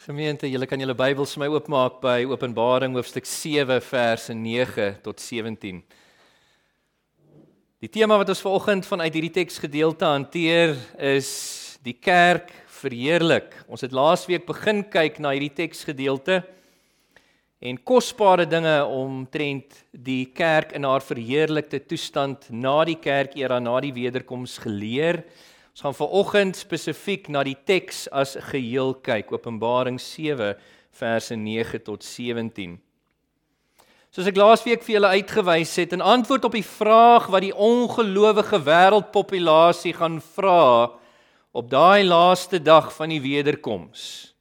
Gemeente, julle kan julle Bybels vir my oopmaak by Openbaring hoofstuk 7 verse 9 tot 17. Die tema wat ons vanoggend vanuit hierdie teksgedeelte hanteer is die kerk verheerlik. Ons het laasweek begin kyk na hierdie teksgedeelte en kosbare dinge omtrent die kerk in haar verheerlikte toestand na die kerkera na die wederkoms geleer. Ons gaan vanoggend spesifiek na die teks as geheel kyk, Openbaring 7 verse 9 tot 17. Soos ek laasweek vir julle uitgewys het, in antwoord op die vraag wat die ongelowige wêreldpopulasie gaan vra op daai laaste dag van die wederkoms.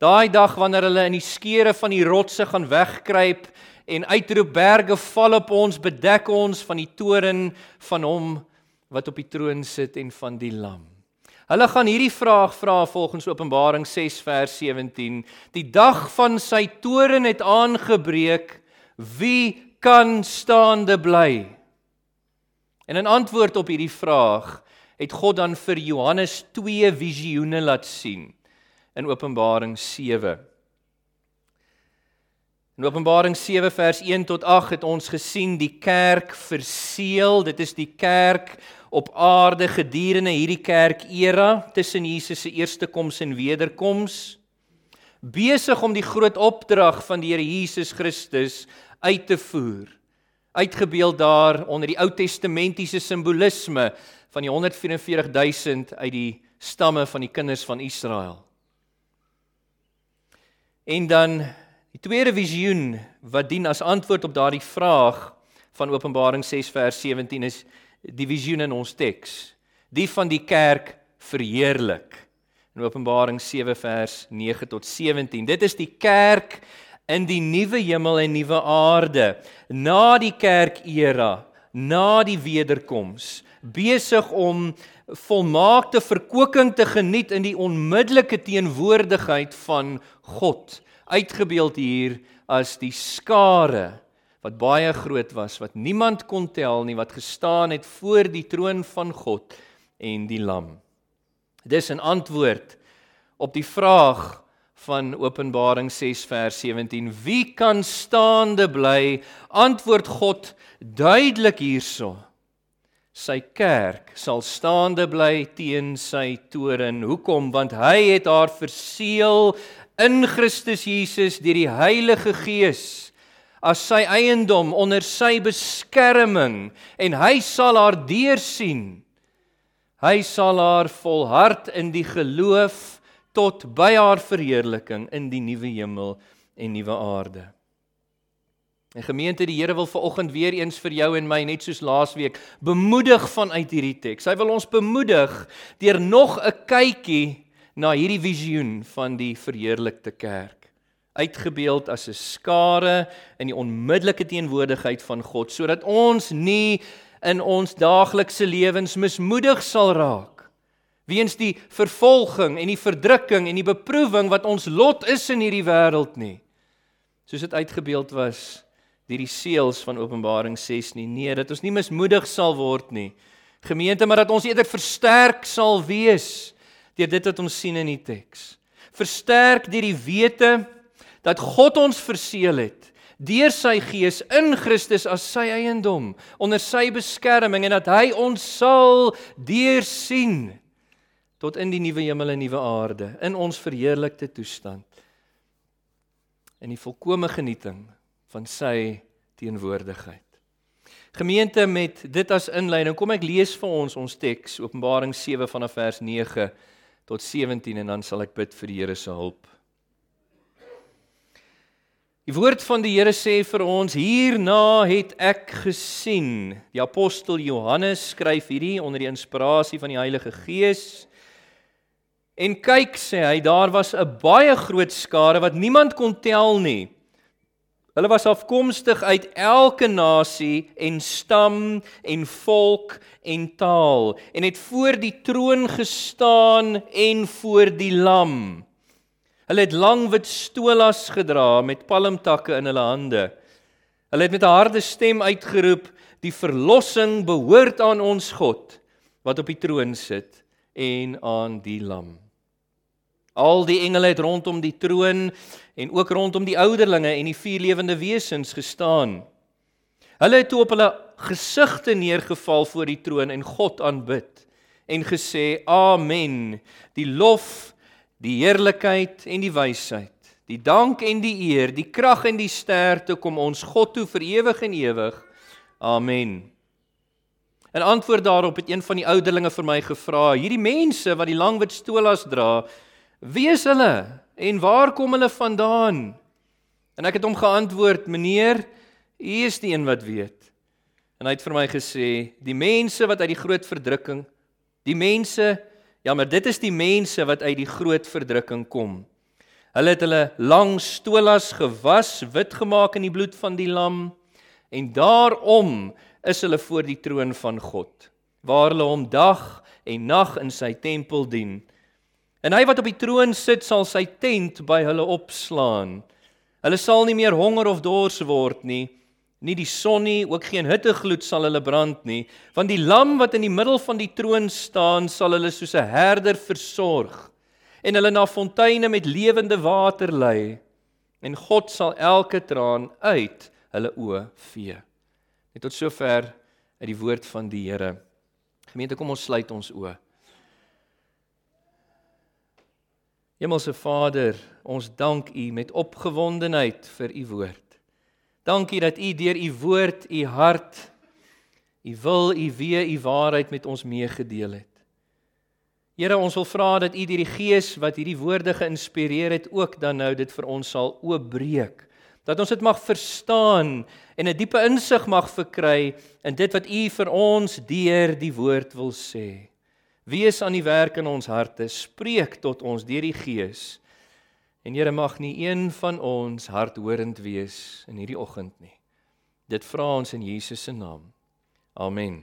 Daai dag wanneer hulle in die skere van die rotse gaan wegkruip en uitroep berge val op ons, bedek ons van die toren van hom wat op die troon sit en van die lam. Hulle gaan hierdie vraag vra volgens Openbaring 6 vers 17. Die dag van sy toren het aangebreek. Wie kan staande bly? En in antwoord op hierdie vraag het God dan vir Johannes twee visioene laat sien in Openbaring 7. In Openbaring 7 vers 1 tot 8 het ons gesien die kerk verseël. Dit is die kerk op aarde gedurende hierdie kerk era tussen Jesus se eerste koms en wederkoms besig om die groot opdrag van die Here Jesus Christus uit te voer. Uitgebeeld daar onder die Ou Testamentiese simbolisme van die 144000 uit die stamme van die kinders van Israel. En dan die tweede visioen wat dien as antwoord op daardie vraag van Openbaring 6 vers 17 is die visioen in ons teks, die van die kerk verheerlik. In Openbaring 7 vers 9 tot 17. Dit is die kerk in die nuwe hemel en nuwe aarde, na die kerkera, na die wederkoms, besig om volmaakte verkoeking te geniet in die onmiddellike teenwoordigheid van God, uitgebeeld hier as die skare wat baie groot was wat niemand kon tel nie wat gestaan het voor die troon van God en die lam. Dis 'n antwoord op die vraag van Openbaring 6 vers 17 wie kan staande bly? Antwoord God duidelik hierso. Sy kerk sal staande bly teen sy toren. Hoekom? Want hy het haar verseël in Christus Jesus deur die Heilige Gees as sy eiendom onder sy beskerming en hy sal haar deursien. Hy sal haar volhard in die geloof tot by haar verheerliking in die nuwe hemel en nuwe aarde. En gemeente, die Here wil vanoggend weer eens vir jou en my net soos laasweek bemoedig vanuit hierdie teks. Hy wil ons bemoedig deur nog 'n kykie na hierdie visioen van die verheerlikte kerk uitgebeeld as 'n skare in die onmiddellike teenwoordigheid van God sodat ons nie in ons daaglikse lewens mismoedig sal raak weens die vervolging en die verdrukking en die beproewing wat ons lot is in hierdie wêreld nie. Soos dit uitgebeeld was deur die seels van Openbaring 6 nie. Nee dat ons nie mismoedig sal word nie. Gemeente maar dat ons eerder versterk sal wees deur dit wat ons sien in die teks. Versterk deur die wete dat God ons verseël het deur sy gees in Christus as sy eiendom onder sy beskerming en dat hy ons sal deursien tot in die nuwe hemel en nuwe aarde in ons verheerlikte toestand in die volkomme genieting van sy teenwoordigheid. Gemeente met dit as inleiding, kom ek lees vir ons ons teks Openbaring 7 vanaf vers 9 tot 17 en dan sal ek bid vir die Here se hulp. Die woord van die Here sê vir ons: Hierna het ek gesien. Die apostel Johannes skryf hierdie onder die inspirasie van die Heilige Gees. En kyk sê hy, daar was 'n baie groot skare wat niemand kon tel nie. Hulle was afkomstig uit elke nasie en stam en volk en taal en het voor die troon gestaan en voor die lam. Hulle het lang wit stolas gedra met palmtakke in hulle hande. Hulle het met 'n harde stem uitgeroep: "Die verlossing behoort aan ons God wat op die troon sit en aan die Lam." Al die engele het rondom die troon en ook rondom die ouderlinge en die vier lewende wesens gestaan. Hulle het toe op hulle gesigte neergeval voor die troon en God aanbid en gesê: "Amen. Die lof, die heerlikheid en die wysheid, die dank en die eer, die krag en die sterkte kom ons God toe vir ewig en ewig. Amen." In antwoord daarop het een van die ouderlinge vir my gevra: "Hierdie mense wat die lang wit stolas dra, wie is hulle en waar kom hulle vandaan?" En ek het hom geantwoord: "Meneer, u is die een wat weet." En hy het vir my gesê: "Die mense wat uit die groot verdrukking, die mense, ja, maar dit is die mense wat uit die groot verdrukking kom. Hulle het hulle lang stolas gewas, wit gemaak in die bloed van die lam, en daarom is hulle voor die troon van God, waar hulle hom dag en nag in sy tempel dien. En hy wat op die troon sit, sal sy tent by hulle opslaan. Hulle sal nie meer honger of dors word nie. Nie die son nie, ook geen hittegloed sal hulle brand nie, want die lam wat in die middel van die troon staan, sal hulle soos 'n herder versorg en hulle na fonteine met lewende water lei. En God sal elke traan uit hulle oë vee. Net tot sover uit die woord van die Here. Gemeente, kom ons sluit ons oë. Hemelse Vader, ons dank U met opgewondenheid vir U woord. Dankie dat U deur U woord, U hart, U wil, U wee, U waarheid met ons meegedeel het. Here, ons wil vra dat U deur die Gees wat hierdie woorde geïnspireer het, ook dan nou dit vir ons sal oopbreek dat ons dit mag verstaan en 'n diepe insig mag verkry in dit wat U vir ons deur die woord wil sê. Wees aan die werk in ons harte, spreek tot ons deur die Gees. En Here mag nie een van ons hardhorend wees in hierdie oggend nie. Dit vra ons in Jesus se naam. Amen.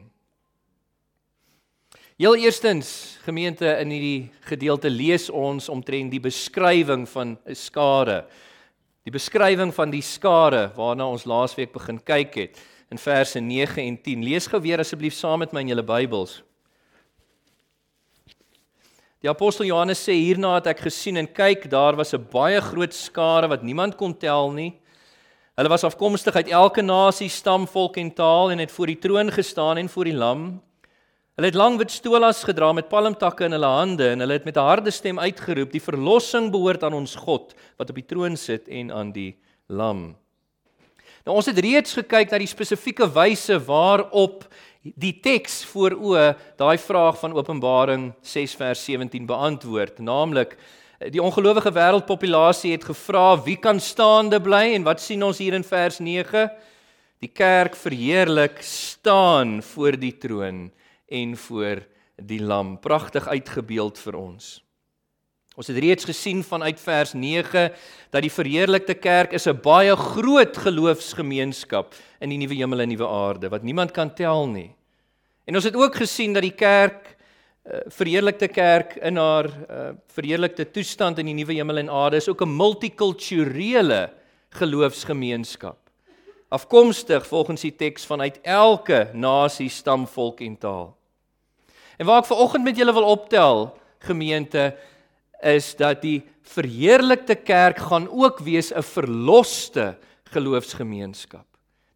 Heel eerstens, gemeente in hierdie gedeelte lees ons omtrent die beskrywing van 'n skare die beskrywing van die skare waarna ons laasweek begin kyk het in verse 9 en 10. Lees gou weer asseblief saam met my in julle Bybels. Die apostel Johannes sê hierna het ek gesien en kyk daar was 'n baie groot skare wat niemand kon tel nie. Hulle was afkomstig uit elke nasie, stam, volk en taal en het voor die troon gestaan en voor die lam. Hulle het lang wit stolas gedra met palmtakke in hulle hande en hulle het met 'n harde stem uitgeroep: "Die verlossing behoort aan ons God wat op die troon sit en aan die Lam." Nou ons het reeds gekyk na die spesifieke wyse waarop die teks voor o daai vraag van Openbaring 6 vers 17 beantwoord, naamlik die ongelowige wêreldpopulasie het gevra wie kan staande bly en wat sien ons hier in vers 9? Die kerk verheerlik staan voor die troon en voor die lam pragtig uitgebeeld vir ons. Ons het reeds gesien vanuit vers 9 dat die verheerlikte kerk is 'n baie groot geloofsgemeenskap in die nuwe hemel en nuwe aarde wat niemand kan tel nie. En ons het ook gesien dat die kerk uh, verheerlikte kerk in haar uh, verheerlikte toestand in die nuwe hemel en aarde is ook 'n multikulturele geloofsgemeenskap afkomstig volgens die teks vanuit elke nasie, stam, volk en taal. En waar ek ver oggend met julle wil optel, gemeente, is dat die verheerlikte kerk gaan ook wees 'n verloste geloofsgemeenskap.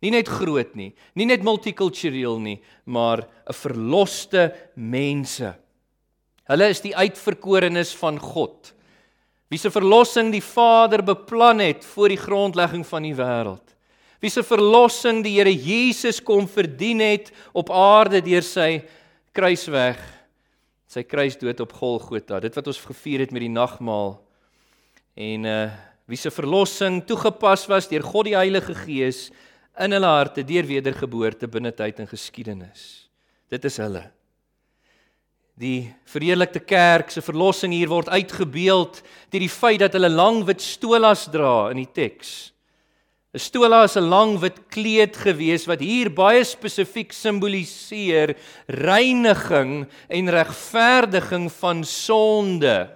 Nie net groot nie, nie net multikultureel nie, maar 'n verloste mense. Hulle is die uitverkorenes van God. Wie se verlossing die Vader beplan het voor die grondlegging van die wêreld. Wie se verlossing die Here Jesus kom verdien het op aarde deur sy kruisweg, sy kruisdood op Golgotha, dit wat ons gevier het met die nagmaal. En uh wie se verlossing toegepas was deur God die Heilige Gees in hulle harte deur wedergeboorte binne tyd en geskiedenis. Dit is hulle. Die verheerlikte kerk se verlossing hier word uitgebeeld deur die feit dat hulle lang wit stolas dra in die teks. 'n Stola is 'n lang wit kleed gewees wat hier baie spesifiek simboliseer reiniging en regverdiging van sonde.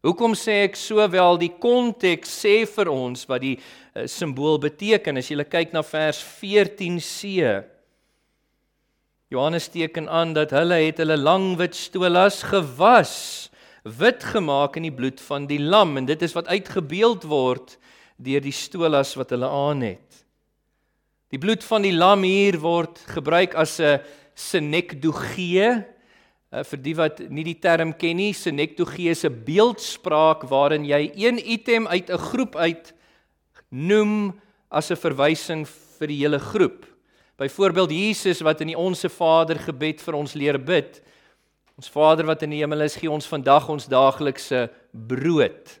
Hoekom sê ek sowel die konteks sê vir ons wat die uh, simbool beteken as jy kyk na vers 14c. Johannes teken aan dat hulle het hulle lang wit stolas gewas wit gemaak in die bloed van die lam en dit is wat uitgebeeld word deur die stolas wat hulle aan het. Die bloed van die lam hier word gebruik as 'n senekdogee. Uh, vir die wat nie die term ken nie, senekdogee is 'n beeldspraak waarin jy een item uit 'n groep uit noem as 'n verwysing vir die hele groep. Byvoorbeeld Jesus wat in die Onse Vader gebed vir ons leer bid. Ons Vader wat in die hemel is, gee ons vandag ons daaglikse brood.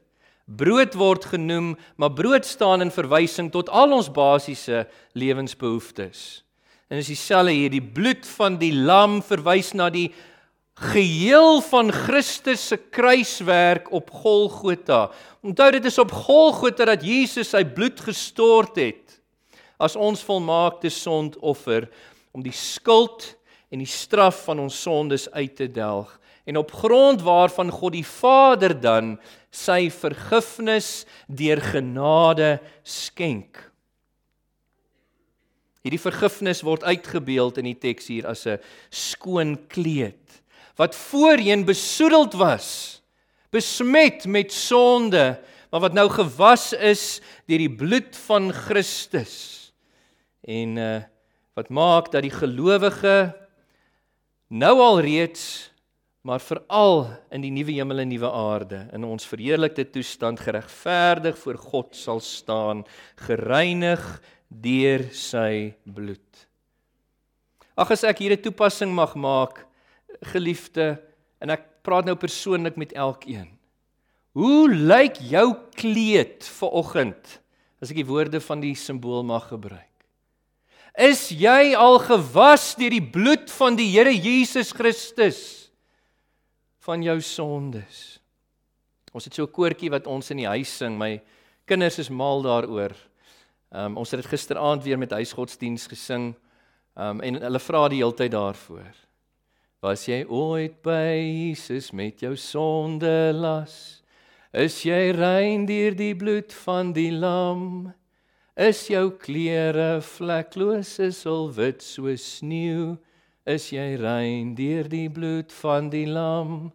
Brood word genoem, maar brood staan in verwysing tot al ons basiese lewensbehoeftes. En is dieselfde hier, die bloed van die lam verwys na die geheel van Christus se kruiswerk op Golgotha. Onthou dit is op Golgotha dat Jesus sy bloed gestort het as ons volmaakte sondoffer om die skuld en die straf van ons sondes uit te delg en op grond waarvan God die Vader dan sy vergifnis deur genade skenk. Hierdie vergifnis word uitgebeeld in die teks hier as 'n skoon kleed wat voorheen besoedeld was, besmet met sonde, maar wat nou gewas is deur die bloed van Christus. En uh wat maak dat die gelowige nou al reeds maar veral in die nuwe hemel en nuwe aarde in ons verheerlikte toestand geregverdig voor God sal staan gereinig deur sy bloed. Ag as ek hier 'n toepassing mag maak geliefde en ek praat nou persoonlik met elkeen. Hoe lyk jou kleed vir oggend as ek die woorde van die simbool mag gebruik? Is jy al gewas deur die bloed van die Here Jesus Christus? Van jou sondes. Ons het so 'n koortjie wat ons in die huis sing. My kinders is mal daaroor. Um, ons het dit gisteraand weer met huisgodsdiens gesing. Um, en hulle vra die hele tyd daarvoor. Was jy ooit by Jesus met jou sonde las? Is jy rein deur die bloed van die lam? Is jou klere vlekloos is al wit soos sneeu? Is jy rein deur die bloed van die lam?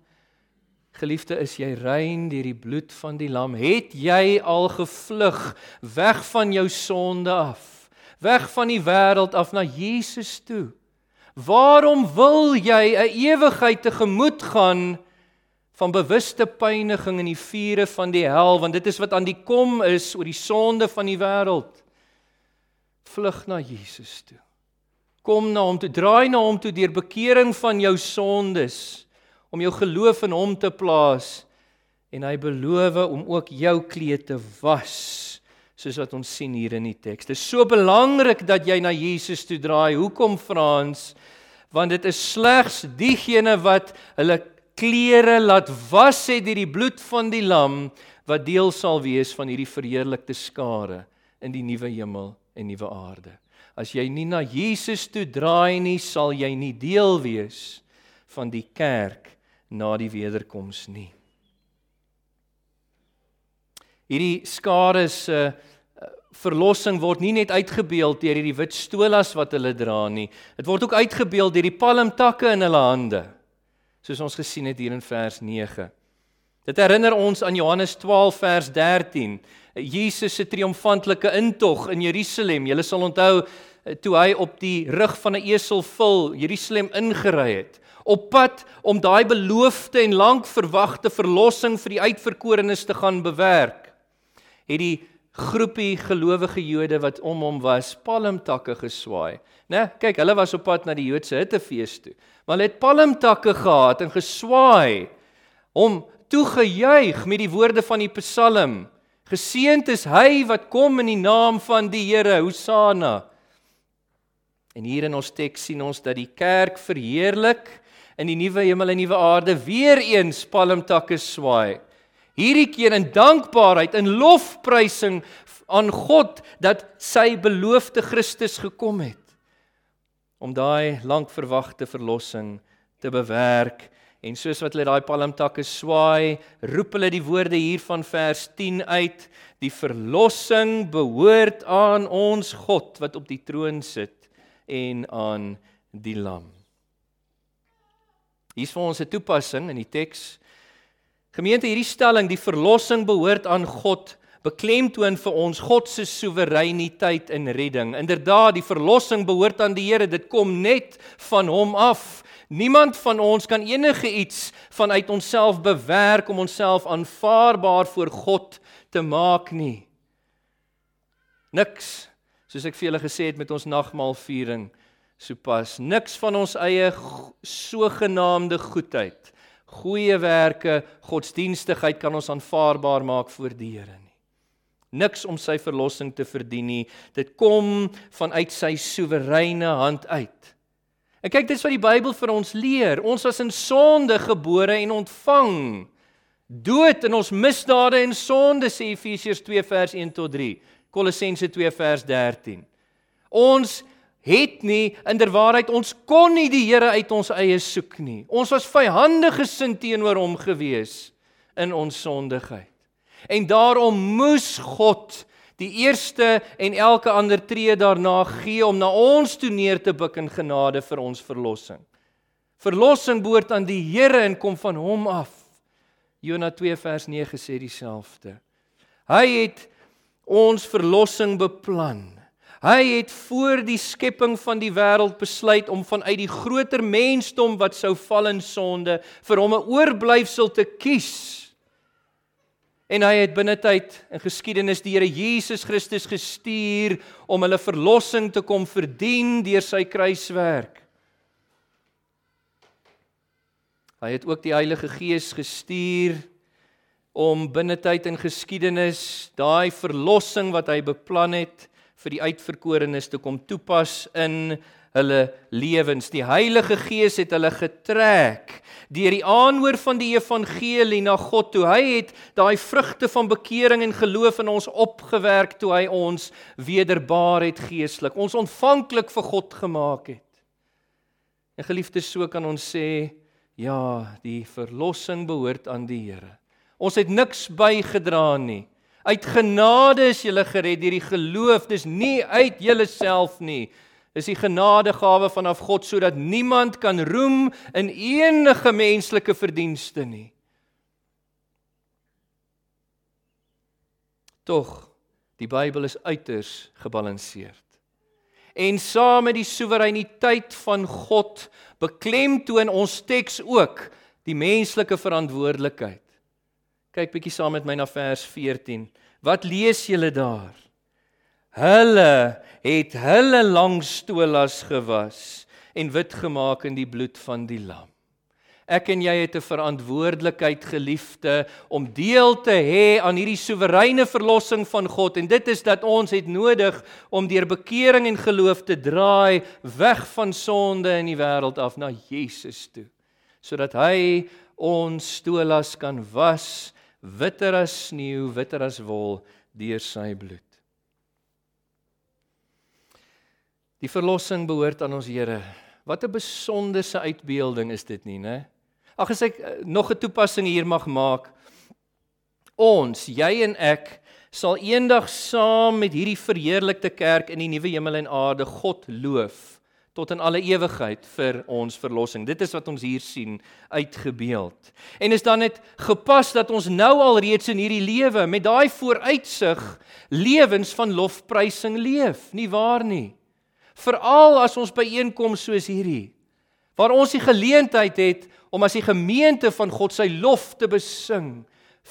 Geliefde, is jy rein deur die bloed van die lam? Het jy al gevlug weg van jou sonde af? Weg van die wêreld af na Jesus toe? Waarom wil jy 'n ewigheid tegemoet gaan van bewuste pyniging in die vure van die hel, want dit is wat aan die kom is oor die sonde van die wêreld? Vlug na Jesus toe. Kom na hom toe, draai na hom toe deur bekering van jou sondes om jou geloof in hom te plaas en hy beloof om ook jou kleed te was soos wat ons sien hier in die teks. Dit is so belangrik dat jy na Jesus toe draai. Hoekom Frans? Want dit is slegs diegene wat hulle klere laat was het deur die bloed van die lam wat deel sal wees van hierdie verheerlikte skare in die nuwe hemel en nuwe aarde. As jy nie na Jesus toe draai nie, sal jy nie deel wees van die kerk na die wederkoms nie. Hierdie skare se uh, verlossing word nie net uitgebeeld deur hierdie wit stolas wat hulle dra nie. Dit word ook uitgebeeld deur die palmtakke in hulle hande. Soos ons gesien het hier in vers 9. Dit herinner ons aan Johannes 12 vers 13. Jesus se triomfantelike intog in Jerusalem. Julle sal onthou eh, toe hy op die rug van 'n esel vul Jerusalem ingery het op pad om daai beloofde en lank verwagte verlossing vir die uitverkorenes te gaan bewerk. Het die groepie gelowige Jode wat om hom was, palmtakke geswaai. Né? Kyk, hulle was op pad na die Joodse hittefees toe. Maar hulle het palmtakke gehad en geswaai om toegejuig met die woorde van die Psalm. Geseënd is hy wat kom in die naam van die Here, Hosanna. En hier in ons teks sien ons dat die kerk verheerlik in die nuwe hemel en nuwe aarde weer eens palmtakke swaai. Hierdie keer in dankbaarheid en lofprysing aan God dat sy beloofde Christus gekom het om daai lank verwagte verlossing te bewerk. En soos wat hulle daai palmtakke swaai, roep hulle die woorde hier van vers 10 uit: Die verlossing behoort aan ons God wat op die troon sit en aan die Lam. Hier's vir ons 'n toepassing in die teks. Gemeente, hierdie stelling, die verlossing behoort aan God, beklemtoon vir ons God se soewereiniteit in redding. Inderdaad, die verlossing behoort aan die Here. Dit kom net van hom af. Niemand van ons kan enige iets vanuit onsself bewerk om onsself aanvaarbaar voor God te maak nie. Niks, soos ek vir julle gesê het met ons nagmaalviering sopas, niks van ons eie sogenaamde goedheid, goeie werke, godsdienstigheid kan ons aanvaarbaar maak voor die Here. Niks om sy verlossing te verdien nie. Dit kom vanuit sy soewereine hand uit. En kyk, dis wat die Bybel vir ons leer. Ons was in sonde gebore en ontvang dood in ons misdade en sonde sê Efesiërs 2 vers 1 tot 3. Kolossense 2 vers 13. Ons het nie inderwaarheid ons kon nie die Here uit ons eie soek nie. Ons was vyandig gesind teenoor hom gewees in ons sondigheid. En daarom moes God die eerste en elke ander tree daarna gee om na ons toe neer te buig in genade vir ons verlossing. Verlossing behoort aan die Here en kom van hom af. Jona 2 vers 9 sê dieselfde. Hy het ons verlossing beplan. Hy het voor die skepping van die wêreld besluit om vanuit die groter mensdom wat sou val in sonde vir hom 'n oorblyfsel te kies En hy het binne tyd in geskiedenis die Here Jesus Christus gestuur om hulle verlossing te kom verdien deur sy kruiswerk. Hy het ook die Heilige Gees gestuur om binne tyd in geskiedenis daai verlossing wat hy beplan het vir die uitverkorenes te kom toepas in hulle lewens. Die Heilige Gees het hulle getrek deur die aanhoor van die evangelie na God toe. Hy het daai vrugte van bekering en geloof in ons opgewerk toe hy ons wederbaar het geestelik, ons ontvanklik vir God gemaak het. En geliefdes, so kan ons sê, ja, die verlossing behoort aan die Here. Ons het niks bygedra nie. Uit genade is jy gered deur die geloof. Dis nie uit jouself nie is die genadegawe vanaf God sodat niemand kan roem in enige menslike verdienste nie. Tog, die Bybel is uiters gebalanseerd. En saam met die soewereiniteit van God beklemtoon ons teks ook die menslike verantwoordelikheid. Kyk bietjie saam met my na vers 14. Wat lees julle daar? Hulle het hulle lang stolas gewas en wit gemaak in die bloed van die lam. Ek en jy het 'n verantwoordelikheid geliefde om deel te hê aan hierdie soewereine verlossing van God. En dit is dat ons het nodig om deur bekering en geloof te draai weg van sonde in die wêreld af na Jesus toe. Sodat hy ons stolas kan was witter as sneeu witter as wol deur sy bloed Die verlossing behoort aan ons Here. Wat 'n besonderse uitbeelding is dit nie, né? Ag as ek eh, nog 'n toepassing hier mag maak. Ons, jy en ek, sal eendag saam met hierdie verheerlikte kerk in die nuwe hemel en aarde God loof tot in alle ewigheid vir ons verlossing. Dit is wat ons hier sien uitgebeeld. En is dan net gepas dat ons nou al reeds in hierdie lewe met daai vooruitsig lewens van lofprysing leef, nie waar nie? Veral as ons byeenkom soos hierdie waar ons die geleentheid het om as die gemeente van God sy lof te besing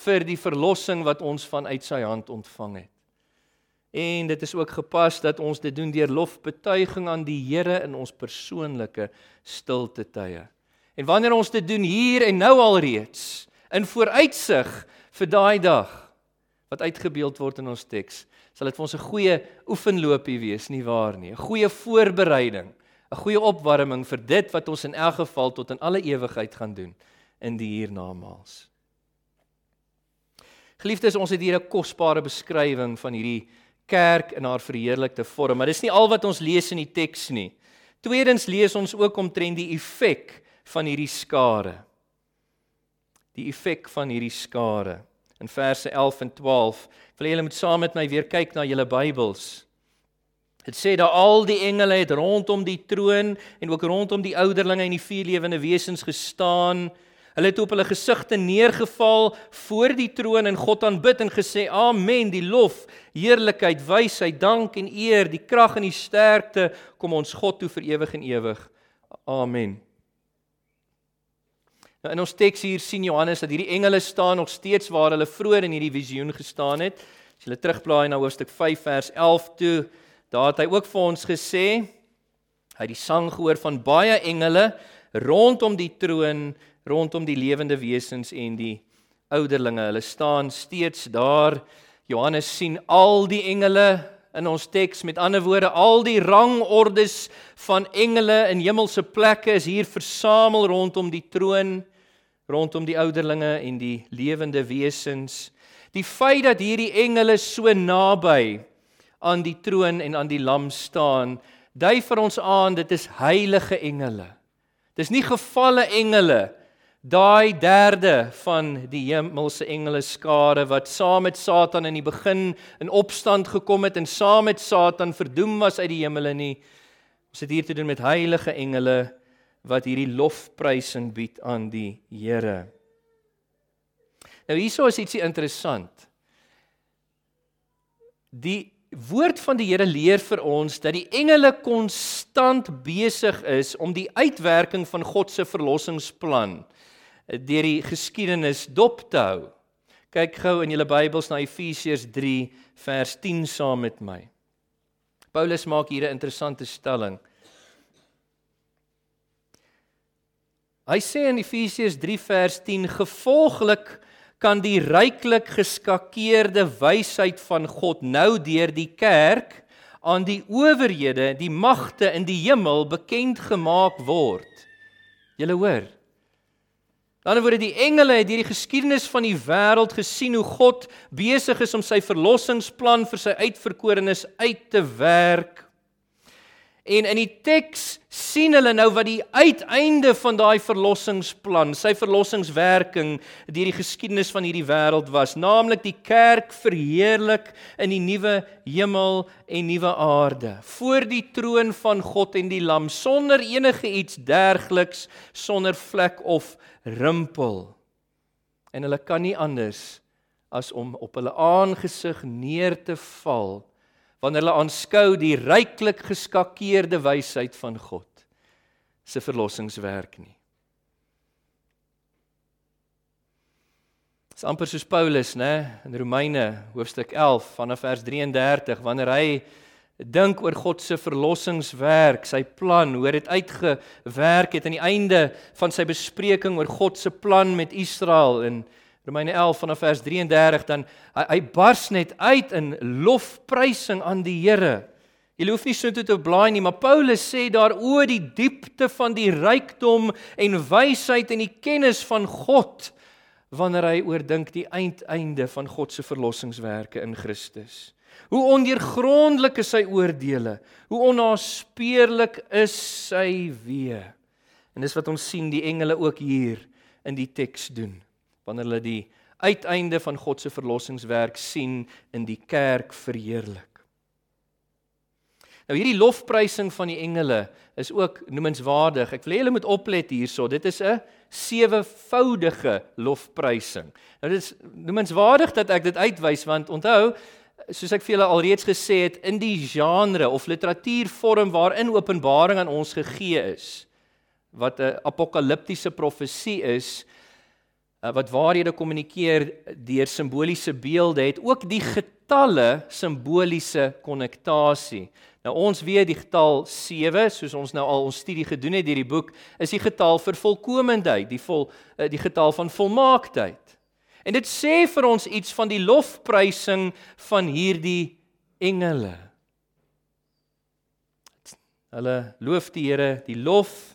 vir die verlossing wat ons vanuit sy hand ontvang het. En dit is ook gepas dat ons dit doen deur lofbetuiging aan die Here in ons persoonlike stilte tye. En wanneer ons dit doen hier en nou alreeds in vooruitsig vir daai dag wat uitgebeeld word in ons teks, sal dit vir ons 'n goeie oefenloopie wees, nie waar nie? 'n Goeie voorbereiding, 'n goeie opwarming vir dit wat ons in elk geval tot in alle ewigheid gaan doen in die hiernamaals. Geliefdes, ons het hier 'n kosbare beskrywing van hierdie kerk in haar verheerlikte vorm, maar dis nie al wat ons lees in die teks nie. Tweedens lees ons ook omtrent die effek van hierdie skare. Die effek van hierdie skare in verse 11 en 12. Ek wil julle moet saam met my weer kyk na julle Bybels. Dit sê daar al die engele het rondom die troon en ook rondom die ouderlinge en die vier lewende wesens gestaan. Hulle het op hulle gesigte neergeval voor die troon en God aanbid en gesê: "Amen, die lof, heerlikheid, wysheid, dank en eer, die krag en die sterkte kom ons God toe vir ewig en ewig. Amen." Nou in ons teks hier sien Johannes dat hierdie engele staan nog steeds waar hulle vroeër in hierdie visioen gestaan het. As jy terugblaai na hoofstuk 5 vers 11 toe, daar het hy ook vir ons gesê hy het die sang gehoor van baie engele rondom die troon rondom die lewende wesens en die ouderlinge. Hulle staan steeds daar. Johannes sien al die engele in ons teks. Met ander woorde, al die rangordes van engele in hemelse plekke is hier versamel rondom die troon, rondom die ouderlinge en die lewende wesens. Die feit dat hierdie engele so naby aan die troon en aan die lam staan, dui vir ons aan dit is heilige engele. Dis nie gevalle engele daai derde van die hemelse engele skare wat saam met Satan in die begin in opstand gekom het en saam met Satan verdoem was uit die hemele nie. Ons het hier te doen met heilige engele wat hierdie lofprysing bied aan die Here. Nou hierso is ietsie interessant. Die woord van die Here leer vir ons dat die engele konstant besig is om die uitwerking van God se verlossingsplan deur die geskiedenis dop te hou. Kyk gou in julle Bybels na Efesiërs 3 vers 10 saam met my. Paulus maak hier 'n interessante stelling. Hy sê in Efesiërs 3 vers 10 gevolglik kan die ryklik geskakeerde wysheid van God nou deur die kerk aan die owerhede, die magte in die hemel bekend gemaak word. Julle hoor, ander woorde die engele het hierdie geskiedenis van die wêreld gesien hoe God besig is om sy verlossingsplan vir sy uitverkorenes uit te werk. En in die teks sien hulle nou wat die uiteinde van daai verlossingsplan, sy verlossingswerking deur die geskiedenis van hierdie wêreld was, naamlik die kerk verheerlik in die nuwe hemel en nuwe aarde, voor die troon van God en die Lam, sonder enige iets dergliks, sonder vlek of rimpel. En hulle kan nie anders as om op hulle aangesig neer te val wanneer hulle aanskou die ryklik geskakeerde wysheid van God se verlossingswerk nie. Dit is amper soos Paulus, né, in Romeine hoofstuk 11 vanaf vers 33 wanneer hy dink oor God se verlossingswerk, sy plan, hoe dit uitgewerk het aan die einde van sy bespreking oor God se plan met Israel in Romeine 11 vanaf vers 33 dan hy, hy bars net uit in lofprysing aan die Here. Jy hoef nie so toe te blaai nie, maar Paulus sê daar o die diepte van die rykdom en wysheid en die kennis van God wanneer hy oordink die eindeinde van God se verlossingswerke in Christus. Hoe ondeurgrondelik is sy oordeele. Hoe onnaspeurlik is sy weë. En dis wat ons sien die engele ook hier in die teks doen. Wanneer hulle die uiteinde van God se verlossingswerk sien in die kerk verheerlik. Nou hierdie lofprysing van die engele is ook noemenswaardig. Ek wil hê julle moet oplet hierso. Dit is 'n sewevoudige lofprysing. Nou dit is noemenswaardig dat ek dit uitwys want onthou soos ek vir julle alreeds gesê het, in die genre of literatuurvorm waarin Openbaring aan ons gegee is, wat 'n apokaliptiese profesie is, wat waarhede kommunikeer deur simboliese beelde, het ook die getalle simboliese konnektasie. Nou ons weet die getal 7, soos ons nou al ons studie gedoen het deur die boek, is die getal vir volkomendheid, die vol eh, die getal van volmaaktheid. En dit sê vir ons iets van die lofprysing van hierdie engele. Hulle loof die Here, die lof,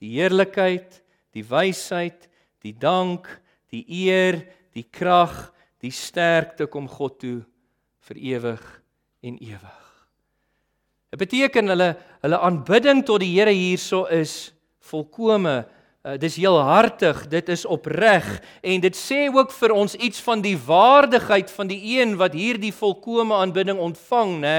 die heerlikheid, die wysheid, die dank, die eer, die krag, die sterkte kom God toe vir ewig en ewig. Dit beteken hulle hulle aanbidding tot die Here hierso is volkome Uh, dis heel hartig, dit is opreg en dit sê ook vir ons iets van die waardigheid van die een wat hierdie volkomme aanbidding ontvang, nê,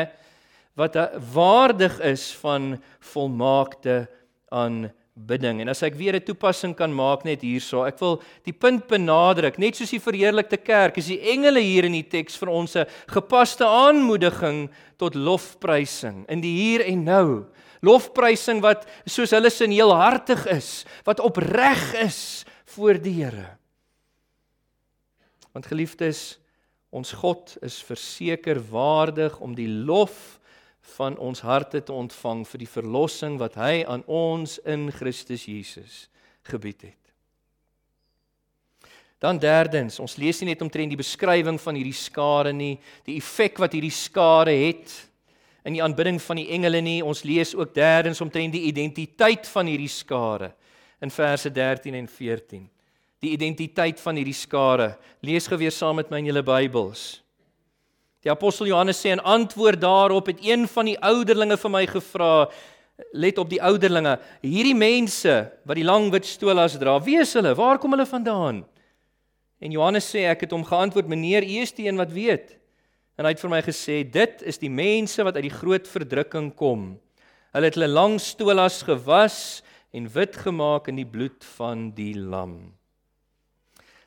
wat waardig is van volmaakte aanbidding. Bidding. En as ek weer 'n toepassing kan maak net hierso, ek wil die punt benadruk, net soos die verheerlikte kerk, is die engele hier in die teks vir ons 'n gepaste aanmoediging tot lofprysing in die hier en nou. Lofprysing wat soos hulle sin heelhartig is, wat opreg is voor die Here. Want geliefdes, ons God is verseker waardig om die lof van ons harte te ontvang vir die verlossing wat hy aan ons in Christus Jesus gebied het. Dan derdens, ons lees nie net omtrent die beskrywing van hierdie skare nie, die effek wat hierdie skare het in die aanbidding van die engele nie, ons lees ook derdens omtrent die identiteit van hierdie skare in verse 13 en 14. Die identiteit van hierdie skare. Lees geweer saam met my in julle Bybels. Die apostel Johannes sê in antwoord daarop het een van die ouderlinge vir my gevra let op die ouderlinge. Hierdie mense wat die lang wit stolas dra wie is hulle? Waar kom hulle vandaan? En Johannes sê ek het hom geantwoord meneer u is die een wat weet. En hy het vir my gesê dit is die mense wat uit die groot verdrukking kom. Hulle het hulle lang stolas gewas en wit gemaak in die bloed van die lam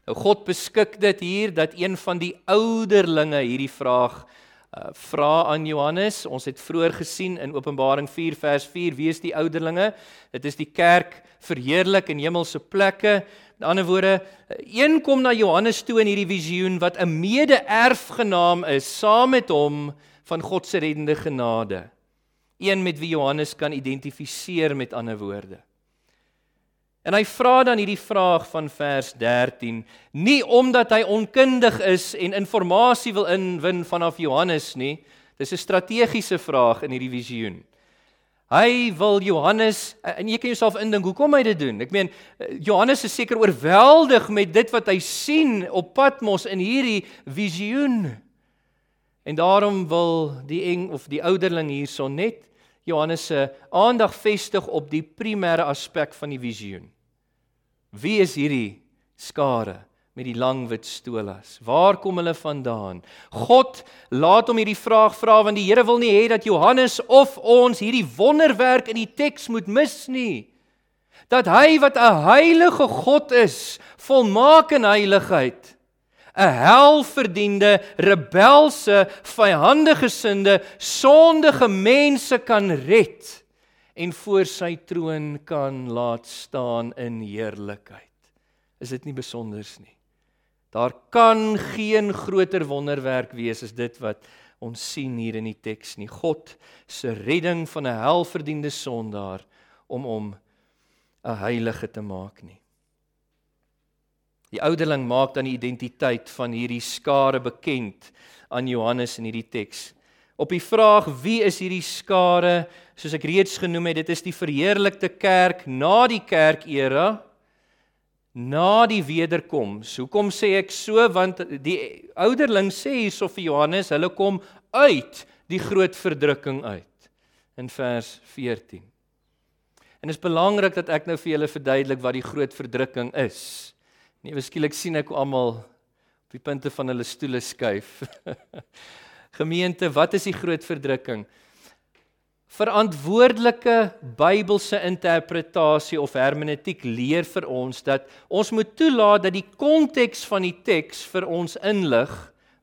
Nou God beskik dit hier dat een van die ouderlinge hierdie vraag uh, vra aan Johannes. Ons het vroeër gesien in Openbaring 4 vers 4 wie is die ouderlinge? Dit is die kerk verheerlik in hemelse plekke. In ander woorde, een kom na Johannes toe in hierdie visioen wat 'n mede-erfgenaam is saam met hom van God se reddende genade. Een met wie Johannes kan identifiseer met ander woorde. En hy vra dan hierdie vraag van vers 13, nie omdat hy onkundig is en inligting wil inwin vanaf Johannes nie. Dis 'n strategiese vraag in hierdie visioen. Hy wil Johannes en jy kan jouself indink hoekom hy dit doen. Ek meen Johannes is seker oorweldig met dit wat hy sien op Patmos in hierdie visioen. En daarom wil die eng of die ouderling hierso net Johannes se aandag vestig op die primêre aspek van die visioen. Wie is hierdie skare met die lang wit stolas? Waar kom hulle vandaan? God laat hom hierdie vraag vra want die Here wil nie hê dat Johannes of ons hierdie wonderwerk in die teks moet mis nie. Dat hy wat 'n heilige God is, volmaak in heiligheid, 'n helverdiende, rebelse, vyandige sinde, sondige mense kan red en voor sy troon kan laat staan in heerlikheid. Is dit nie besonders nie? Daar kan geen groter wonderwerk wees as dit wat ons sien hier in die teks nie. God se redding van 'n helverdiende sondaar om hom 'n heilige te maak nie. Die ouderling maak dan die identiteit van hierdie skare bekend aan Johannes in hierdie teks. Op die vraag wie is hierdie skare, soos ek reeds genoem het, dit is die verheerlikte kerk na die kerkera na die wederkoms. Hoekom sê ek so? Want die ouderling sê hierso vir Johannes, hulle kom uit die groot verdrukking uit in vers 14. En dit is belangrik dat ek nou vir julle verduidelik wat die groot verdrukking is. Nee, beskielik sien ek almal op die punte van hulle stoele skuif. Gemeente, wat is die groot verdrukking? Verantwoordelike Bybelse interpretasie of hermeneutiek leer vir ons dat ons moet toelaat dat die konteks van die teks vir ons inlig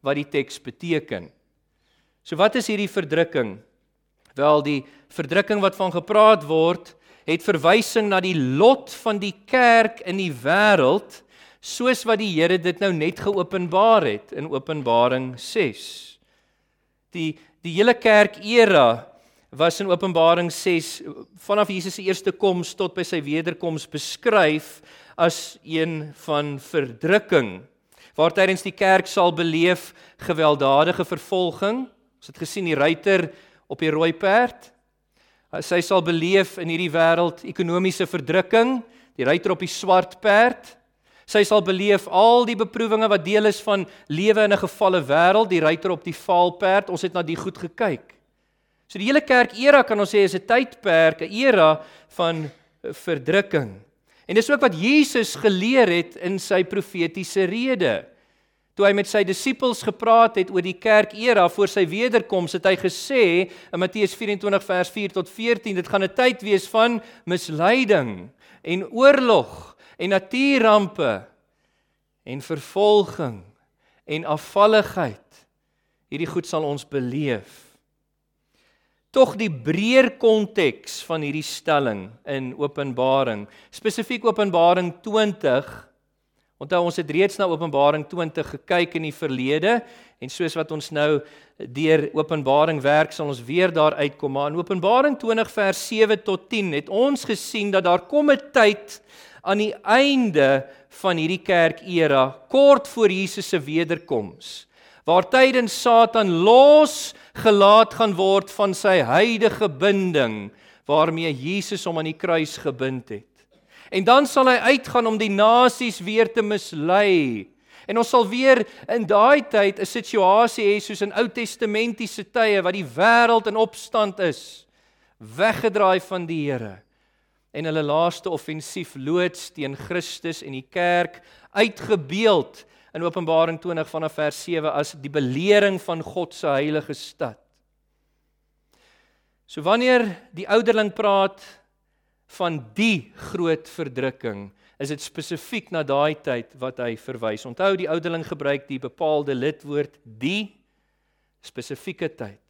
wat die teks beteken. So wat is hierdie verdrukking? Wel die verdrukking wat van gepraat word, het verwysing na die lot van die kerk in die wêreld soos wat die Here dit nou net geopenbaar het in Openbaring 6. Die die hele kerk era was in Openbaring 6 vanaf Jesus se eerste koms tot by sy wederkoms beskryf as een van verdrukking waar tydens die kerk sal beleef gewelddadige vervolging. Ons het gesien die ruiter op die rooi perd. Sy sal beleef in hierdie wêreld ekonomiese verdrukking, die ruiter op die swart perd. Sy sal beleef al die beproewinge wat deel is van lewe in 'n gefalle wêreld, die ruiter op die vaalperd. Ons het na die goed gekyk. So die hele kerk era kan ons sê is 'n tydperk, 'n era van verdrukking. En dis ook wat Jesus geleer het in sy profetiese rede. Toe hy met sy disippels gepraat het oor die kerkera voor sy wederkoms, het hy gesê in Matteus 24 vers 4 tot 14, dit gaan 'n tyd wees van misleiding en oorlog en natuurrampe en vervolging en afvalligheid. Hierdie goed sal ons beleef. Tog die breër konteks van hierdie stelling in Openbaring, spesifiek Openbaring 20 Onthou ons het reeds na Openbaring 20 gekyk in die verlede en soos wat ons nou deur Openbaring werk sal ons weer daar uitkom. Maar in Openbaring 20 vers 7 tot 10 het ons gesien dat daar kom 'n tyd aan die einde van hierdie kerkera kort voor Jesus se wederkoms waar tydens Satan los gelaat gaan word van sy huidige binding waarmee Jesus hom aan die kruis gebind het. En dan sal hy uitgaan om die nasies weer te mislei. En ons sal weer in daai tyd 'n situasie hê soos in Ou Testamentiese tye wat die wêreld in opstand is, weggedraai van die Here en hulle laaste offensief loods teen Christus en die kerk uitgebeeld in Openbaring 20 vanaf vers 7 as die belering van God se heilige stad. So wanneer die ouderling praat van die groot verdrukking is dit spesifiek na daai tyd wat hy verwys. Onthou die ouderling gebruik die bepaalde lidwoord die spesifieke tyd.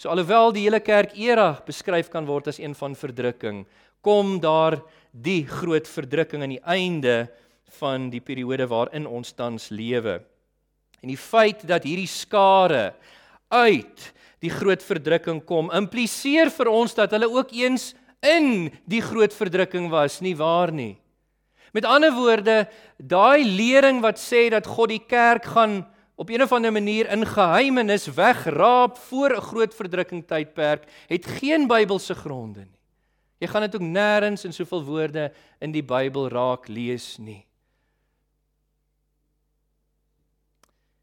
So alhoewel die hele kerk era beskryf kan word as een van verdrukking, kom daar die groot verdrukking aan die einde van die periode waarin ons tans lewe. En die feit dat hierdie skare uit die groot verdrukking kom, impliseer vir ons dat hulle ook eens in die groot verdrukking was nie waar nie. Met ander woorde, daai lering wat sê dat God die kerk gaan op een of ander manier in geheimenis wegraap voor 'n groot verdrukking tydperk, het geen Bybelse gronde nie. Jy gaan dit ook nêrens in soveel woorde in die Bybel raak lees nie.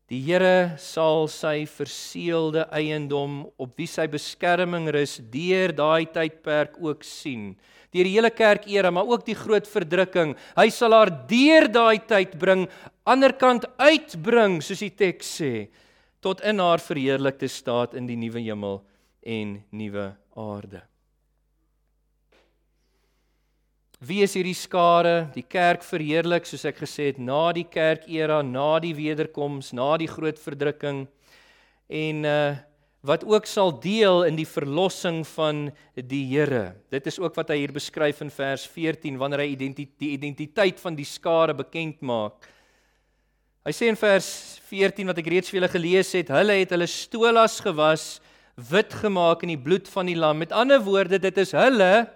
Die Here sal sy verseelde eiendom op wie sy beskerming rus deur daai tydperk ook sien. Deur die hele kerk era, maar ook die groot verdrukking. Hy sal haar deur daai tyd bring, anderkant uitbring, soos die teks sê, tot in haar verheerlikte staat in die nuwe hemel en nuwe aarde. Wie is hierdie skare? Die kerk verheerlik soos ek gesê het na die kerkera, na die wederkoms, na die groot verdrukking en uh wat ook sal deel in die verlossing van die Here. Dit is ook wat hy hier beskryf in vers 14 wanneer hy identiteit die identiteit van die skare bekend maak. Hy sê in vers 14 wat ek reeds vir julle gelees het, hulle het hulle stolas gewas, wit gemaak in die bloed van die lam. Met ander woorde, dit is hulle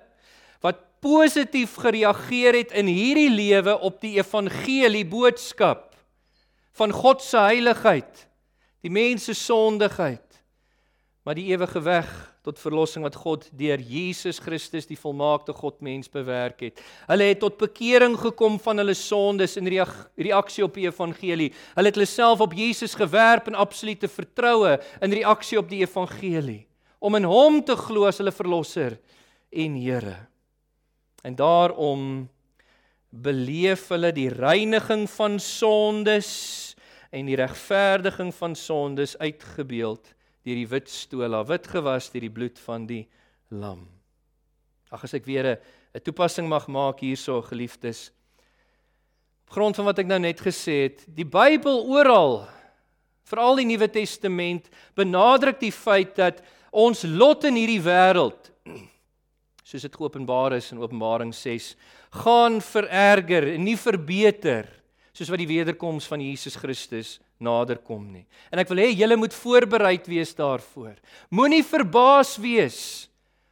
positief gereageer het in hierdie lewe op die evangelie boodskap van God se heiligheid, die mens se sondigheid, maar die ewige weg tot verlossing wat God deur Jesus Christus die volmaakte God mens bewerk het. Hulle het tot bekering gekom van hulle sondes in reaksie op die evangelie. Hulle het hulle self op Jesus gewerp in absolute vertroue in reaksie op die evangelie om in hom te glo as hulle verlosser en Here. En daarom beleef hulle die reiniging van sondes en die regverdiging van sondes uitgebeeld deur die wit stola, wit gewas deur die bloed van die lam. Ag as ek weer 'n toepassing mag maak hierso geliefdes. Op grond van wat ek nou net gesê het, die Bybel oral, veral die Nuwe Testament, benadruk die feit dat ons lot in hierdie wêreld soos dit geopenbaar is in Openbaring 6, gaan vererger en nie verbeter soos wat die wederkoms van Jesus Christus naderkom nie. En ek wil hê julle moet voorbereid wees daarvoor. Moenie verbaas wees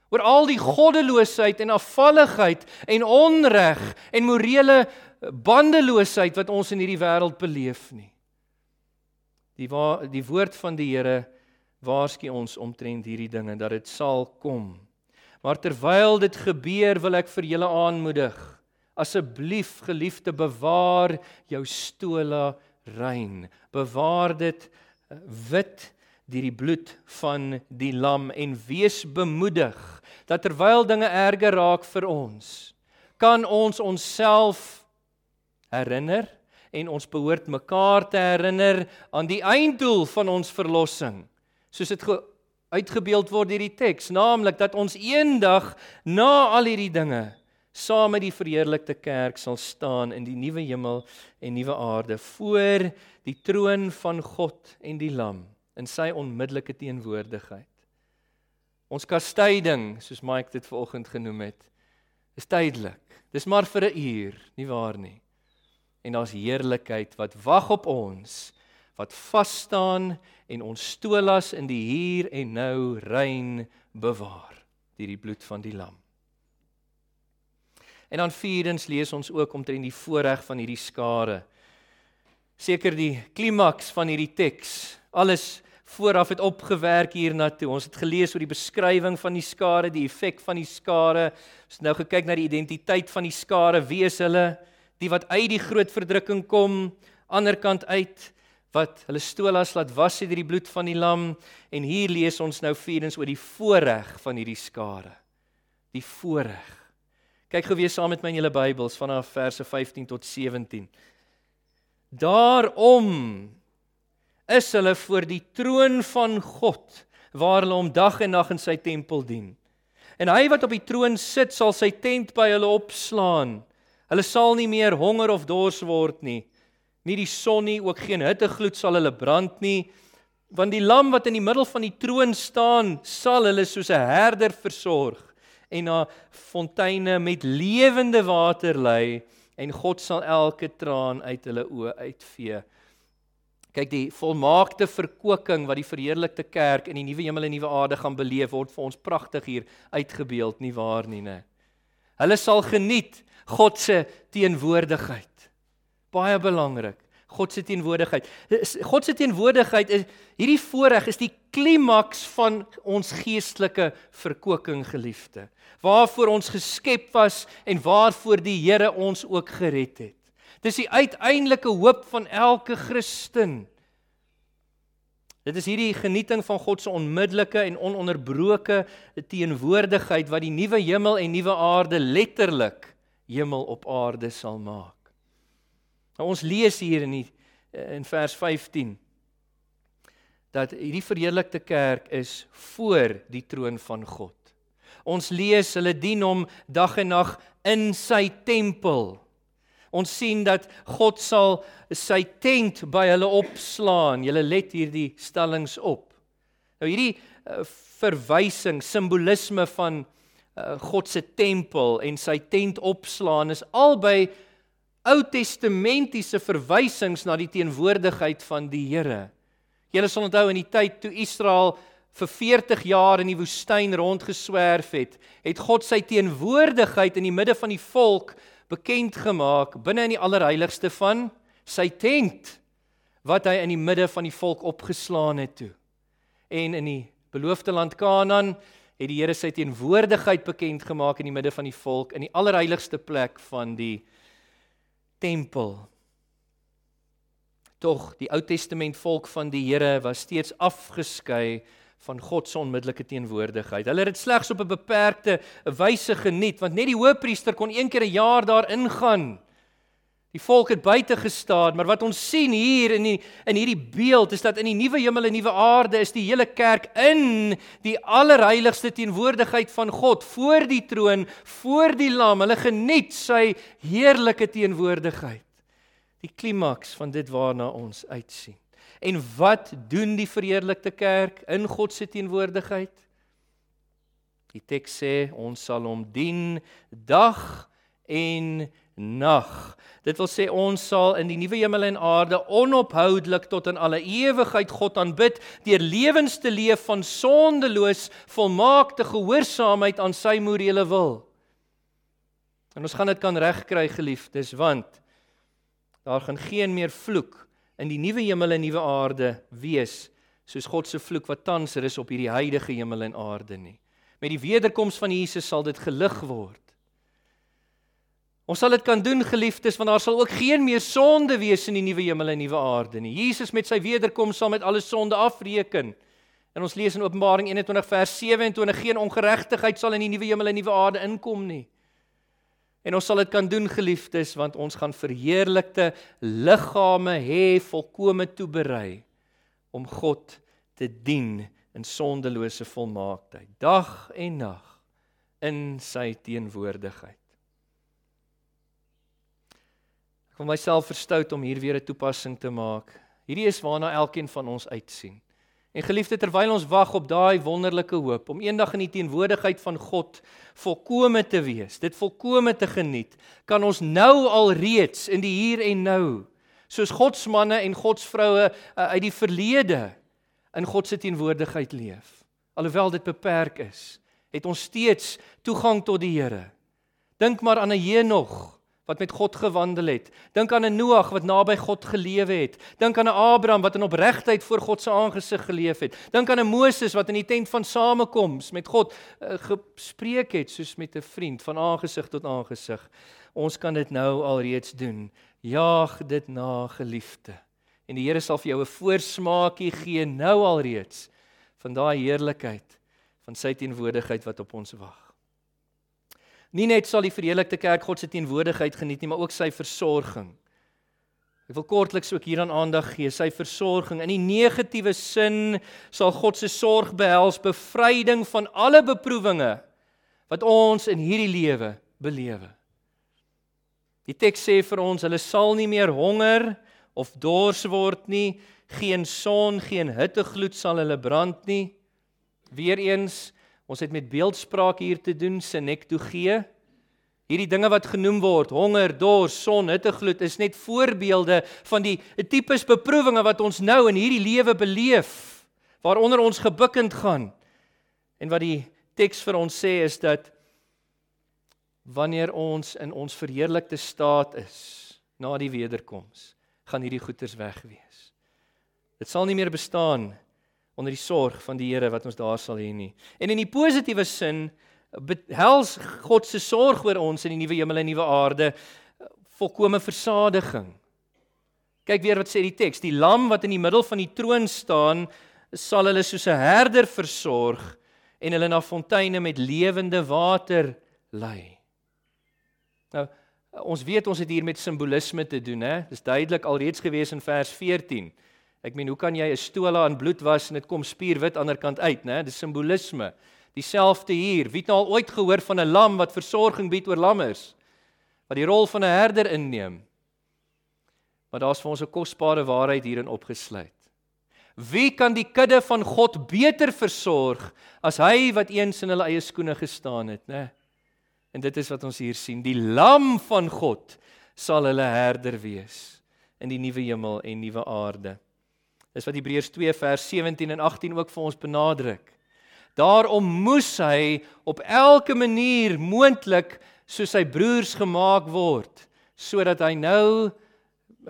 oor al die goddeloosheid en afvalligheid en onreg en morele bandeloosheid wat ons in hierdie wêreld beleef nie. Die wa die woord van die Here waarsku ons omtrent hierdie dinge dat dit sal kom. Maar terwyl dit gebeur, wil ek vir julle aanmoedig. Asseblief, geliefde, bewaar jou stola rein. Bewaar dit eh, wit deur die bloed van die lam en wees bemoedig dat terwyl dinge erger raak vir ons, kan ons onsself herinner en ons behoort mekaar te herinner aan die einddoel van ons verlossing. Soos dit uitgebeeld word deur die teks, naamlik dat ons eendag na al hierdie dinge saam met die verheerlikte kerk sal staan in die nuwe hemel en nuwe aarde voor die troon van God en die Lam in sy onmiddellike teenwoordigheid. Ons kastyding, soos Mike dit vanoggend genoem het, is tydelik. Dis maar vir 'n uur, nie waar nie? En daar's heerlikheid wat wag op ons, wat vas staan en ons stolas in die hier en nou rein bewaar deur die bloed van die lam. En dan vierdens lees ons ook omtrent die voorreg van hierdie skare. Seker die klimaks van hierdie teks. Alles vooraf het opgewerk hiernatoe. Ons het gelees oor die beskrywing van die skare, die effek van die skare. Ons het nou gekyk na die identiteit van die skare. Wie is hulle? Die wat uit die groot verdrukking kom, ander kant uit wat hulle stolas laat was deur die bloed van die lam en hier lees ons nou vierens oor die voorreg van hierdie skare. Die voorreg. Kyk gou weer saam met my in julle Bybels vanaf verse 15 tot 17. Daarom is hulle voor die troon van God waar hulle hom dag en nag in sy tempel dien. En hy wat op die troon sit, sal sy tent by hulle opslaan. Hulle sal nie meer honger of dors word nie. Nie die son nie, ook geen hittegloed sal hulle brand nie, want die lam wat in die middel van die troon staan, sal hulle soos 'n herder versorg en na fonteine met lewende water lei en God sal elke traan uit hulle oë uitvee. Kyk die volmaakte verkoking wat die verheerlikte kerk in die nuwe hemel en nuwe aarde gaan beleef word vir ons pragtig hier uitgebeeld nie waar nie nê. Hulle sal geniet God se teenwoordigheid. Baie belangrik. God se teenwoordigheid. God se teenwoordigheid is hierdie voorreg is die klimaks van ons geestelike verkoking geliefde. Waarvoor ons geskep was en waarvoor die Here ons ook gered het. Dis die uiteindelike hoop van elke Christen. Dit is hierdie genieting van God se onmiddellike en ononderbroke teenwoordigheid wat die nuwe hemel en nuwe aarde letterlik hemel op aarde sal maak. Nou ons lees hier in die, in vers 15 dat hierdie verheerlikte kerk is voor die troon van God. Ons lees hulle dien hom dag en nag in sy tempel. Ons sien dat God sal sy tent by hulle opslaan. Julle let hierdie stellings op. Nou hierdie uh, verwysing, simbolisme van uh, God se tempel en sy tent opslaan is albei Ou Testamentiese verwysings na die teenwoordigheid van die Here. Julle sal onthou in die tyd toe Israel vir 40 jaar in die woestyn rondgeswerf het, het God sy teenwoordigheid in die midde van die volk bekend gemaak binne in die allerheiligste van sy tent wat hy in die midde van die volk opgeslaan het toe. En in die beloofde land Kanaan het die Here sy teenwoordigheid bekend gemaak in die midde van die volk in die allerheiligste plek van die tempel. Tog die Ou Testament volk van die Here was steeds afgeskei van God se onmiddellike teenwoordigheid. Hulle het dit slegs op 'n beperkte wyse geniet want net die hoofpriester kon een keer 'n jaar daar ingaan. Die volk het buite gestaan, maar wat ons sien hier in die in hierdie beeld is dat in die nuwe hemel en nuwe aarde is die hele kerk in die allerheiligste teenwoordigheid van God voor die troon, voor die lam. Hulle geniet sy heerlike teenwoordigheid. Die klimaks van dit waarna ons uitsien. En wat doen die verheerlikte kerk in God se teenwoordigheid? Die teks sê ons sal hom dien dag en nag. Dit wil sê ons sal in die nuwe hemel en aarde onophoudelik tot in alle ewigheid God aanbid deur lewens te leef van sondeloos volmaakte gehoorsaamheid aan sy morele wil. En ons gaan dit kan regkry geliefdes want daar gaan geen meer vloek in die nuwe hemel en nuwe aarde wees soos God se vloek wat tans er is op hierdie huidige hemel en aarde nie. Met die wederkoms van Jesus sal dit gelig word. Ons sal dit kan doen geliefdes want daar sal ook geen meer sonde wees in die nuwe hemel en nuwe aarde nie. Jesus met sy wederkoms sal met alle sonde afreken. En ons lees in Openbaring 21 vers 27 geen ongeregtigheid sal in die nuwe hemel en nuwe aarde inkom nie. En ons sal dit kan doen geliefdes want ons gaan verheerlikte liggame hê volkome toeberei om God te dien in sondelose volmaaktheid dag en nag in sy teenwoordigheid. Ek wil myself verstout om hier weer 'n toepassing te maak. Hierdie is waarna elkeen van ons uitsien. En geliefde terwyl ons wag op daai wonderlike hoop om eendag in die teenwoordigheid van God volkome te wees, dit volkome te geniet, kan ons nou al reeds in die hier en nou, soos Godsmanne en Godsvroue uh, uit die verlede in God se teenwoordigheid leef. Alhoewel dit beperk is, het ons steeds toegang tot die Here. Dink maar aan 'n Henog wat met God gewandel het. Dink aan 'n Noag wat naby God gelewe het. Dink aan 'n Abraham wat in opregtheid voor God se aangesig geleef het. Dink aan 'n Moses wat in die tent van samekoms met God uh, gespreek het soos met 'n vriend van aangesig tot aangesig. Ons kan dit nou alreeds doen. Jaag dit na, geliefde. En die Here sal vir jou 'n voorsmaakie gee nou alreeds van daai heerlikheid van sy teenwoordigheid wat op ons wag. Nie net sal die verheerlikte kerk God se teenwoordigheid geniet nie, maar ook sy versorging. Ek wil kortliks ook hieraan aandag gee, sy versorging. In die negatiewe sin sal God se sorg behels bevryding van alle beproewinge wat ons in hierdie lewe belewe. Die teks sê vir ons, hulle sal nie meer honger of dors word nie, geen son, geen hittegloed sal hulle brand nie. Weereens Ons het met beeldspraak hier te doen, sinektogie. Hierdie dinge wat genoem word, honger, dors, son, hittegloed, is net voorbeelde van die tipes beproewinge wat ons nou in hierdie lewe beleef, waaronder ons gebukkend gaan. En wat die teks vir ons sê is dat wanneer ons in ons verheerlikte staat is na die wederkoms, gaan hierdie goeters weg wees. Dit sal nie meer bestaan nie onder die sorg van die Here wat ons daar sal hê nie. En in die positiewe sin behels God se sorg oor ons in die nuwe hemel en nuwe aarde volkomme versadiging. Kyk weer wat sê die teks, die lam wat in die middel van die troon staan, sal hulle soos 'n herder versorg en hulle na fonteine met lewende water lei. Nou ons weet ons het hier met simbolisme te doen, hè? Dis duidelik alreeds gewees in vers 14. Ek meen, hoe kan jy 'n stola aan bloed was en dit kom spierwit aan die ander kant uit, né? Dis simbolisme. Dieselfde hier. Wie het nou al ooit gehoor van 'n lam wat versorging bied oor lammers? Wat die rol van 'n herder inneem. Maar daar's vir ons 'n kosbare waarheid hierin opgesluit. Wie kan die kudde van God beter versorg as hy wat eens in hulle eie skoene gestaan het, né? En dit is wat ons hier sien. Die lam van God sal hulle herder wees in die nuwe hemel en nuwe aarde. Dis wat Hebreërs 2 vers 17 en 18 ook vir ons benadruk. Daarom moes hy op elke manier moontlik soos sy broers gemaak word sodat hy nou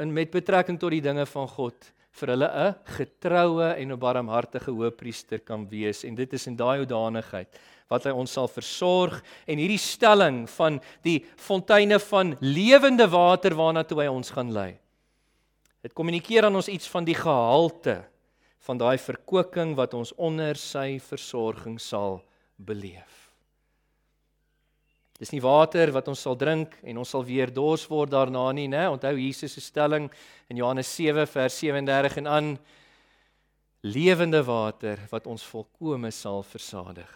in met betrekking tot die dinge van God vir hulle 'n getroue en 'n barmhartige hoëpriester kan wees en dit is in daai odanigheid wat hy ons sal versorg en hierdie stelling van die fonteine van lewende water waarna toe hy ons gaan lei. Dit kommunikeer aan ons iets van die gehalte van daai verkoeking wat ons onder sy versorging sal beleef. Dis nie water wat ons sal drink en ons sal weer dors word daarna nie, né? Onthou Jesus se stelling in Johannes 7 vers 37 en aan lewende water wat ons volkome sal versadig.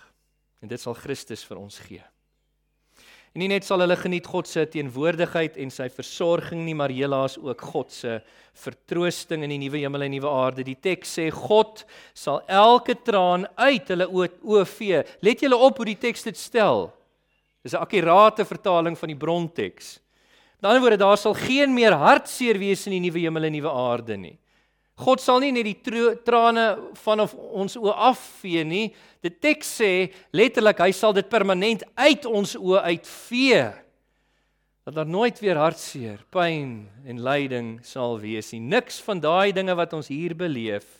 En dit sal Christus vir ons gee. En nie net sal hulle geniet God se teenwoordigheid en sy versorging nie, maar helaas ook God se vertroosting in die nuwe hemel en nuwe aarde. Die teks sê God sal elke traan uit hulle oë vee. Let julle op hoe die teks dit stel. Dis 'n akkurate vertaling van die bronteks. Met ander woorde, daar sal geen meer hartseer wees in die nuwe hemel en nuwe aarde nie. God sal nie net die trane van ons oë afvee nie. Die teks sê letterlik hy sal dit permanent uit ons oë uitvee. Dat daar nooit weer hartseer, pyn en lyding sal wees nie. Niks van daai dinge wat ons hier beleef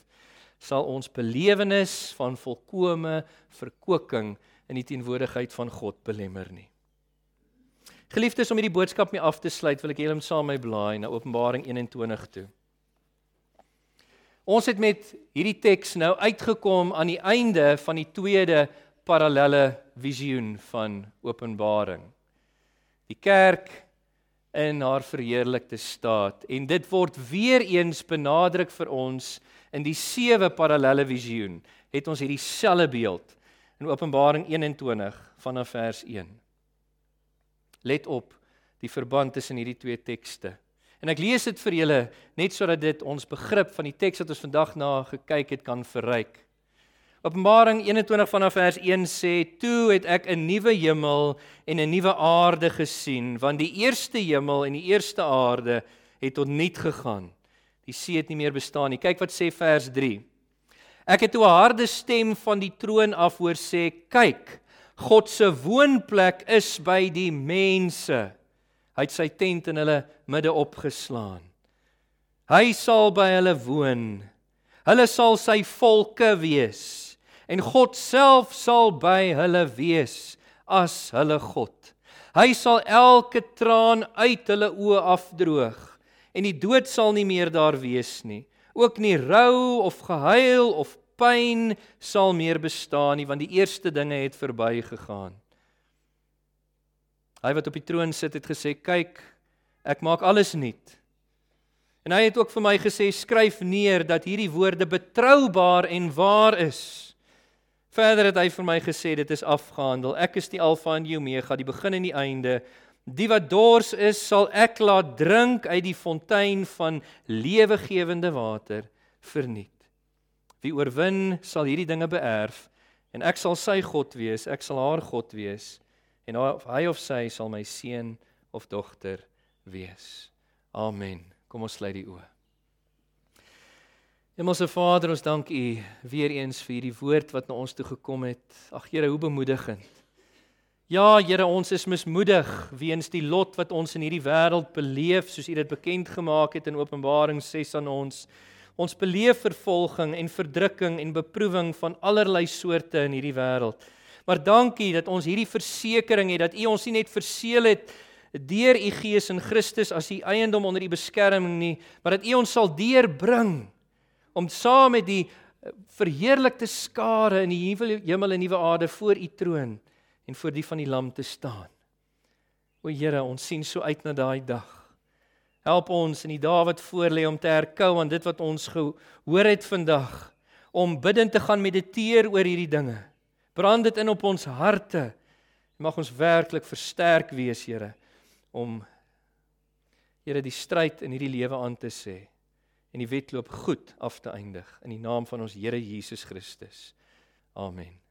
sal ons belewenis van volkomme verkoeking in die teenwoordigheid van God belemmer nie. Geliefdes om hierdie boodskap mee af te sluit, wil ek julle saam met my blaai na Openbaring 21 toe. Ons het met hierdie teks nou uitgekom aan die einde van die tweede parallelle visioen van Openbaring. Die kerk in haar verheerlikte staat. En dit word weer eens benadruk vir ons in die sewe parallelle visioen. Het ons hierdie selfde beeld in Openbaring 21 vanaf vers 1 Let op die verband tussen hierdie twee tekste En ek lees dit vir julle net sodat dit ons begrip van die teks wat ons vandag na gekyk het kan verryk. Openbaring 21 vanaf vers 1 sê: "Toe het ek 'n nuwe hemel en 'n nuwe aarde gesien, want die eerste hemel en die eerste aarde het tot niet gegaan. Die see het nie meer bestaan nie." Kyk wat sê vers 3. Ek het 'n harde stem van die troon af hoor sê: "Kyk, God se woonplek is by die mense." Hy het sy tent in hulle midde opgeslaan. Hy sal by hulle woon. Hulle sal sy volke wees en God self sal by hulle wees as hulle God. Hy sal elke traan uit hulle oë afdroog en die dood sal nie meer daar wees nie. Ook nie rou of gehuil of pyn sal meer bestaan nie want die eerste dinge het verbygegaan. Hy wat op die troon sit het gesê: "Kyk, ek maak alles nuut." En hy het ook vir my gesê: "Skryf neer dat hierdie woorde betroubaar en waar is." Verder het hy vir my gesê: "Dit is afgehandel. Ek is die Alfa en die Omega, die begin en die einde. Die wat dors is, sal ek laat drink uit die fontein van lewegewende water verniet. Wie oorwin, sal hierdie dinge beerf." En ek sal sy God wees, ek sal haar God wees en of hy of sy sal my seun of dogter wees. Amen. Kom ons sluit die oë. Hemelse Vader, ons dank U weer eens vir hierdie woord wat na ons toe gekom het. Ag Here, hoe bemoedigend. Ja, Here, ons is mismoedig weens die lot wat ons in hierdie wêreld beleef, soos U dit bekend gemaak het in Openbaring 6 aan ons. Ons beleef vervolging en verdrukking en beproewing van allerlei soorte in hierdie wêreld. Maar dankie dat ons hierdie versekering het dat U ons nie net verseël het deur U Gees in Christus as U eiendom onder U beskerming nie, maar dat U ons sal deurbring om saam met die eh, verheerlikte skare in die hemel en nuwe aarde voor U troon en voor die van die lam te staan. O Here, ons sien so uit na daai dag. Help ons in die dae wat voorlê om te herkou aan dit wat ons gehoor het vandag, om bidtend te gaan mediteer oor hierdie dinge Brand dit in op ons harte. Mag ons werklik versterk wees, Here, om Here die stryd in hierdie lewe aan te sê en die wedloop goed af te eindig in die naam van ons Here Jesus Christus. Amen.